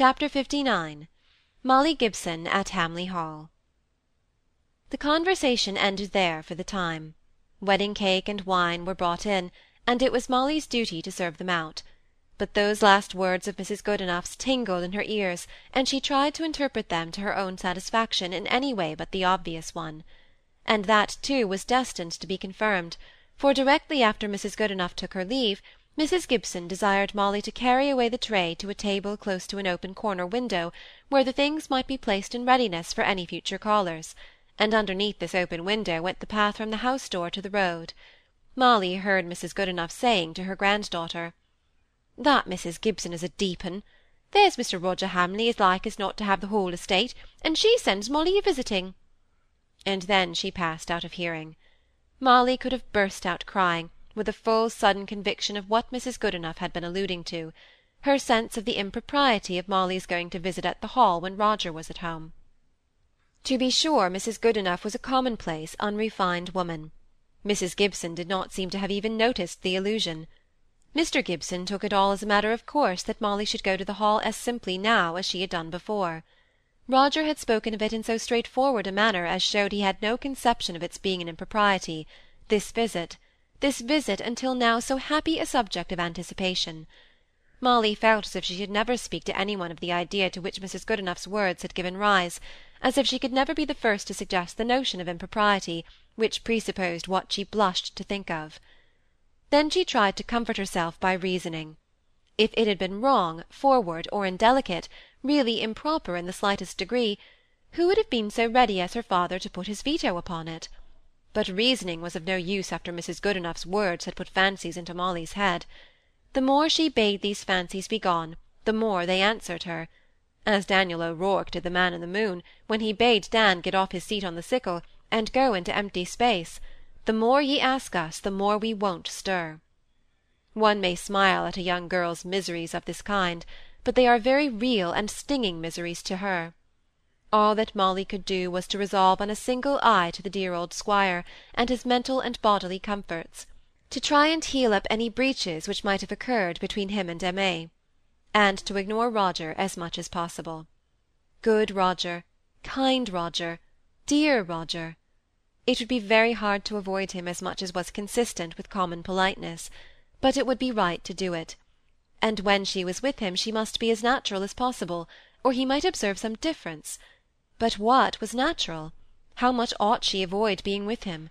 Chapter LIX Molly Gibson at Hamley Hall The conversation ended there for the time. Wedding cake and wine were brought in, and it was Molly's duty to serve them out; but those last words of Mrs. Goodenough's tingled in her ears, and she tried to interpret them to her own satisfaction in any way but the obvious one. And that, too, was destined to be confirmed, for directly after Mrs. Goodenough took her leave, Mrs. Gibson desired Molly to carry away the tray to a table close to an open corner window, where the things might be placed in readiness for any future callers, and underneath this open window went the path from the house door to the road. Molly heard Mrs. Goodenough saying to her granddaughter, "That Mrs. Gibson is a deep un. There's Mr. Roger Hamley as like as not to have the whole estate, and she sends Molly a visiting." And then she passed out of hearing. Molly could have burst out crying, with a full sudden conviction of what Mrs. Goodenough had been alluding to, her sense of the impropriety of Molly's going to visit at the Hall when Roger was at home. To be sure, Mrs. Goodenough was a commonplace, unrefined woman. Mrs. Gibson did not seem to have even noticed the allusion. Mr. Gibson took it all as a matter of course that Molly should go to the Hall as simply now as she had done before. Roger had spoken of it in so straightforward a manner as showed he had no conception of its being an impropriety, this visit, this visit until now so happy a subject of anticipation. Molly felt as if she should never speak to any one of the idea to which Mrs. Goodenough's words had given rise, as if she could never be the first to suggest the notion of impropriety which presupposed what she blushed to think of. Then she tried to comfort herself by reasoning. If it had been wrong, forward, or indelicate, really improper in the slightest degree, who would have been so ready as her father to put his veto upon it? But reasoning was of no use after Mrs. Goodenough's words had put fancies into Molly's head. The more she bade these fancies be gone, the more they answered her. As Daniel O'Rourke did the man in the moon, when he bade Dan get off his seat on the sickle, and go into empty space, the more ye ask us, the more we won't stir. One may smile at a young girl's miseries of this kind, but they are very real and stinging miseries to her. All that Molly could do was to resolve on a single eye to the dear old squire, and his mental and bodily comforts; to try and heal up any breaches which might have occurred between him and Aimée; and to ignore Roger as much as possible. Good Roger! kind Roger! dear Roger! It would be very hard to avoid him as much as was consistent with common politeness, but it would be right to do it; and when she was with him she must be as natural as possible, or he might observe some difference. But what was natural? How much ought she avoid being with him?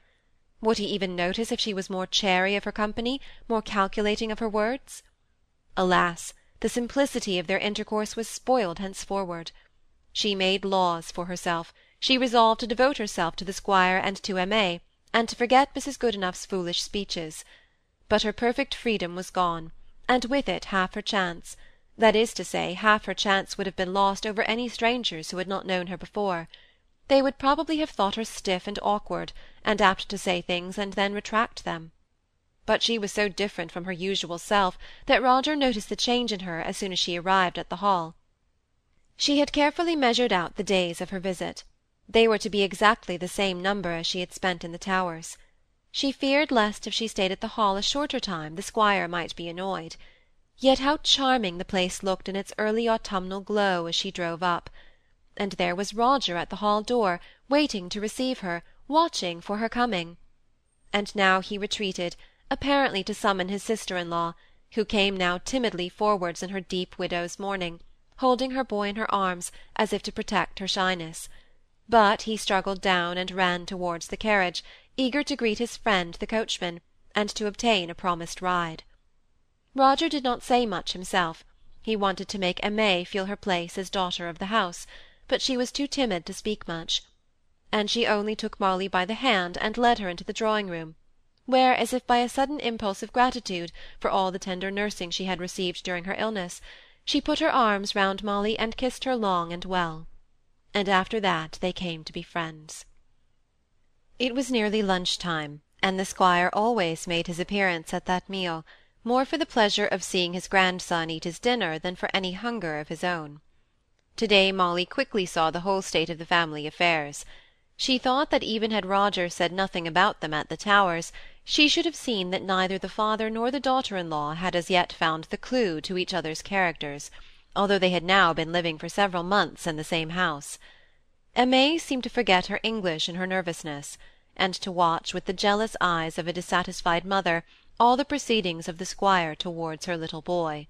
Would he even notice if she was more chary of her company, more calculating of her words? Alas! the simplicity of their intercourse was spoiled henceforward. She made laws for herself, she resolved to devote herself to the squire and to Aimée, and to forget Mrs. Goodenough's foolish speeches. But her perfect freedom was gone, and with it half her chance that is to say, half her chance would have been lost over any strangers who had not known her before. They would probably have thought her stiff and awkward, and apt to say things and then retract them. But she was so different from her usual self that Roger noticed the change in her as soon as she arrived at the Hall. She had carefully measured out the days of her visit. They were to be exactly the same number as she had spent in the Towers. She feared lest if she stayed at the Hall a shorter time the squire might be annoyed. Yet how charming the place looked in its early autumnal glow as she drove up! And there was Roger at the hall door, waiting to receive her, watching for her coming. And now he retreated, apparently to summon his sister-in-law, who came now timidly forwards in her deep widow's mourning, holding her boy in her arms, as if to protect her shyness. But he struggled down and ran towards the carriage, eager to greet his friend the coachman, and to obtain a promised ride. Roger did not say much himself; he wanted to make Aimée feel her place as daughter of the house, but she was too timid to speak much; and she only took Molly by the hand and led her into the drawing-room, where, as if by a sudden impulse of gratitude for all the tender nursing she had received during her illness, she put her arms round Molly and kissed her long and well. And after that they came to be friends. It was nearly lunch-time, and the squire always made his appearance at that meal more for the pleasure of seeing his grandson eat his dinner than for any hunger of his own. To-day Molly quickly saw the whole state of the family affairs. She thought that even had Roger said nothing about them at the Towers, she should have seen that neither the father nor the daughter-in-law had as yet found the clue to each other's characters, although they had now been living for several months in the same house. Aimée seemed to forget her English in her nervousness, and to watch with the jealous eyes of a dissatisfied mother all the proceedings of the squire towards her little boy.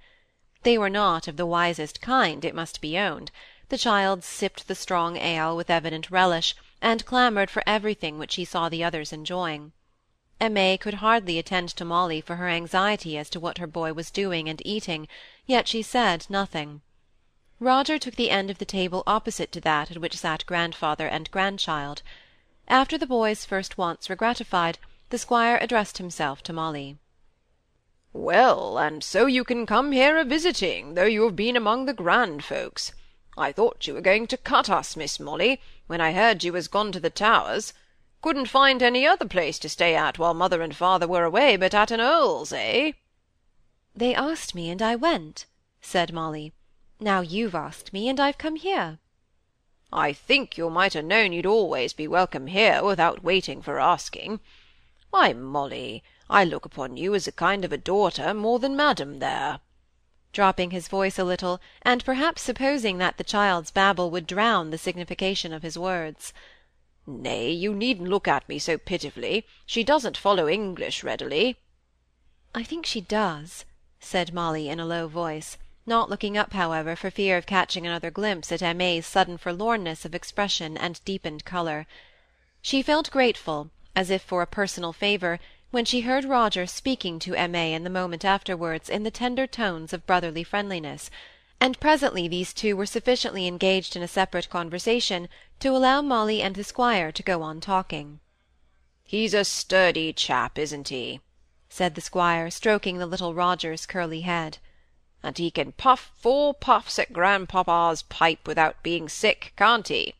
They were not of the wisest kind, it must be owned. The child sipped the strong ale with evident relish, and clamoured for everything which she saw the others enjoying. Aimée could hardly attend to Molly for her anxiety as to what her boy was doing and eating, yet she said nothing. Roger took the end of the table opposite to that at which sat grandfather and grandchild. After the boy's first wants were gratified, the squire addressed himself to Molly. "Well, and so you can come here a visiting, though you have been among the grand folks. I thought you were going to cut us, Miss Molly, when I heard you was gone to the Towers. Couldn't find any other place to stay at while mother and father were away but at an earl's, eh?" "They asked me, and I went," said Molly. "Now you've asked me, and I've come here." "I think you might ha' known you'd always be welcome here without waiting for asking. Why, Molly, I look upon you as a kind of a daughter more than madam there," dropping his voice a little, and perhaps supposing that the child's babble would drown the signification of his words. Nay, you needn't look at me so pitifully. She doesn't follow English readily." "I think she does," said Molly in a low voice, not looking up, however, for fear of catching another glimpse at Aimée's sudden forlornness of expression and deepened colour. She felt grateful, as if for a personal favour, when she heard Roger speaking to Aimée in the moment afterwards in the tender tones of brotherly friendliness and presently these two were sufficiently engaged in a separate conversation to allow Molly and the squire to go on talking. "He's a sturdy chap, isn't he?" said the squire, stroking the little Roger's curly head. "And he can puff four puffs at grandpapa's pipe without being sick, can't he?"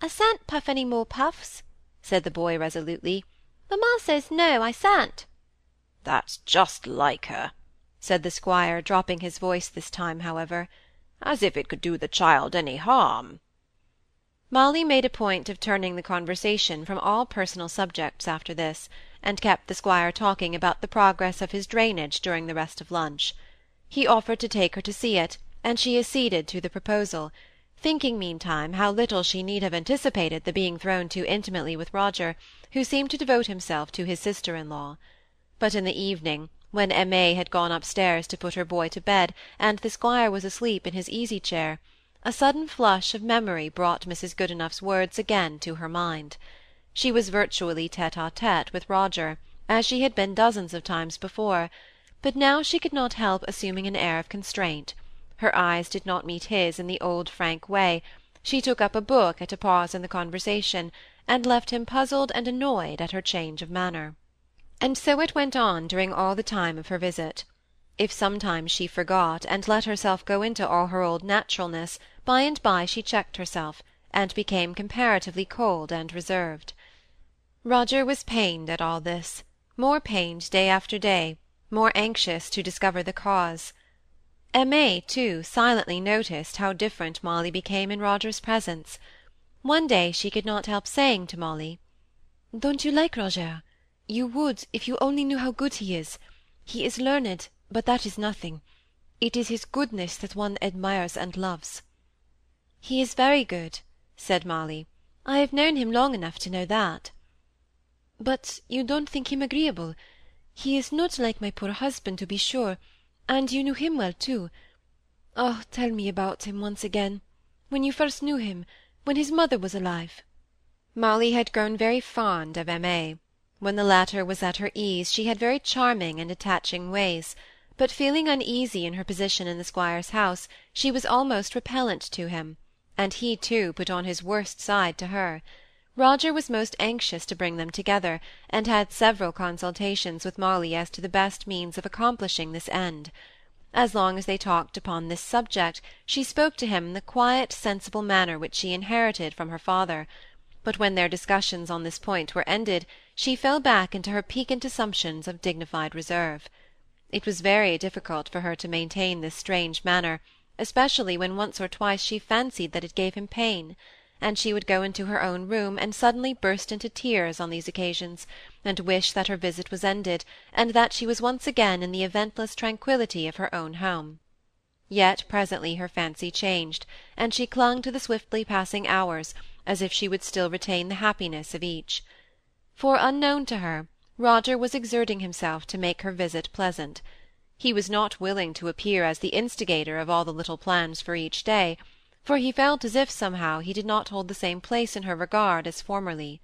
"I shan't puff any more puffs," said the boy resolutely. "Mamma says no, I shan't." "That's just like her said the squire, dropping his voice this time, however. "As if it could do the child any harm!" Molly made a point of turning the conversation from all personal subjects after this, and kept the squire talking about the progress of his drainage during the rest of lunch. He offered to take her to see it, and she acceded to the proposal, thinking meantime how little she need have anticipated the being thrown too intimately with Roger, who seemed to devote himself to his sister-in-law. But in the evening, when Aimée had gone upstairs to put her boy to bed, and the squire was asleep in his easy-chair, a sudden flush of memory brought Mrs. Goodenough's words again to her mind. She was virtually tête-à-tête with Roger, as she had been dozens of times before, but now she could not help assuming an air of constraint. Her eyes did not meet his in the old frank way. She took up a book at a pause in the conversation, and left him puzzled and annoyed at her change of manner. And so it went on during all the time of her visit. If sometimes she forgot, and let herself go into all her old naturalness, by and by she checked herself, and became comparatively cold and reserved. Roger was pained at all this, more pained day after day, more anxious to discover the cause. Aimée, too, silently noticed how different Molly became in Roger's presence. One day she could not help saying to Molly, "Don't you like Roger? You would, if you only knew how good he is. He is learned, but that is nothing. It is his goodness that one admires and loves." "He is very good," said Molly. "I have known him long enough to know that." "But you don't think him agreeable? He is not like my poor husband, to be sure, and you knew him well, too. Oh, tell me about him once again, when you first knew him, when his mother was alive." Molly had grown very fond of Aimée. When the latter was at her ease she had very charming and attaching ways, but feeling uneasy in her position in the squire's house, she was almost repellent to him, and he too put on his worst side to her. Roger was most anxious to bring them together, and had several consultations with Molly as to the best means of accomplishing this end. As long as they talked upon this subject, she spoke to him in the quiet, sensible manner which she inherited from her father, but when their discussions on this point were ended, she fell back into her piquant assumptions of dignified reserve. It was very difficult for her to maintain this strange manner, especially when once or twice she fancied that it gave him pain, and she would go into her own room and suddenly burst into tears on these occasions, and wish that her visit was ended, and that she was once again in the eventless tranquillity of her own home. yet presently her fancy changed, and she clung to the swiftly passing hours, as if she would still retain the happiness of each. For, unknown to her, Roger was exerting himself to make her visit pleasant. He was not willing to appear as the instigator of all the little plans for each day, for he felt as if somehow he did not hold the same place in her regard as formerly.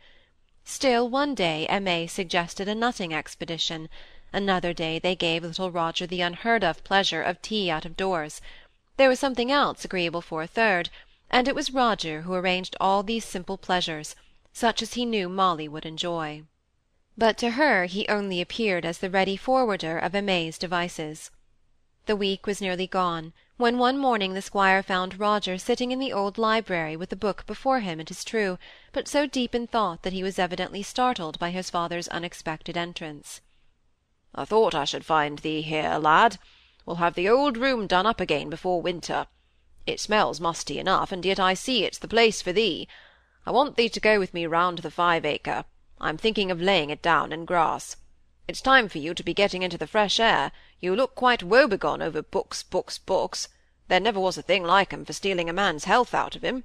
Still, one day Aimée suggested a nutting expedition, another day they gave little Roger the unheard of pleasure of tea out of doors; there was something else agreeable for a third, and it was Roger who arranged all these simple pleasures, such as he knew Molly would enjoy. But to her he only appeared as the ready forwarder of Aimée's devices. The week was nearly gone, when one morning the squire found Roger sitting in the old library with a book before him, it is true, but so deep in thought that he was evidently startled by his father's unexpected entrance. "I thought I should find thee here, lad. We'll have the old room done up again before winter. It smells musty enough, and yet I see it's the place for thee. I want thee to go with me round the five acre. I'm thinking of laying it down in grass. It's time for you to be getting into the fresh air; you look quite woebegone over books, books, books. There never was a thing like 'em for stealing a man's health out of him."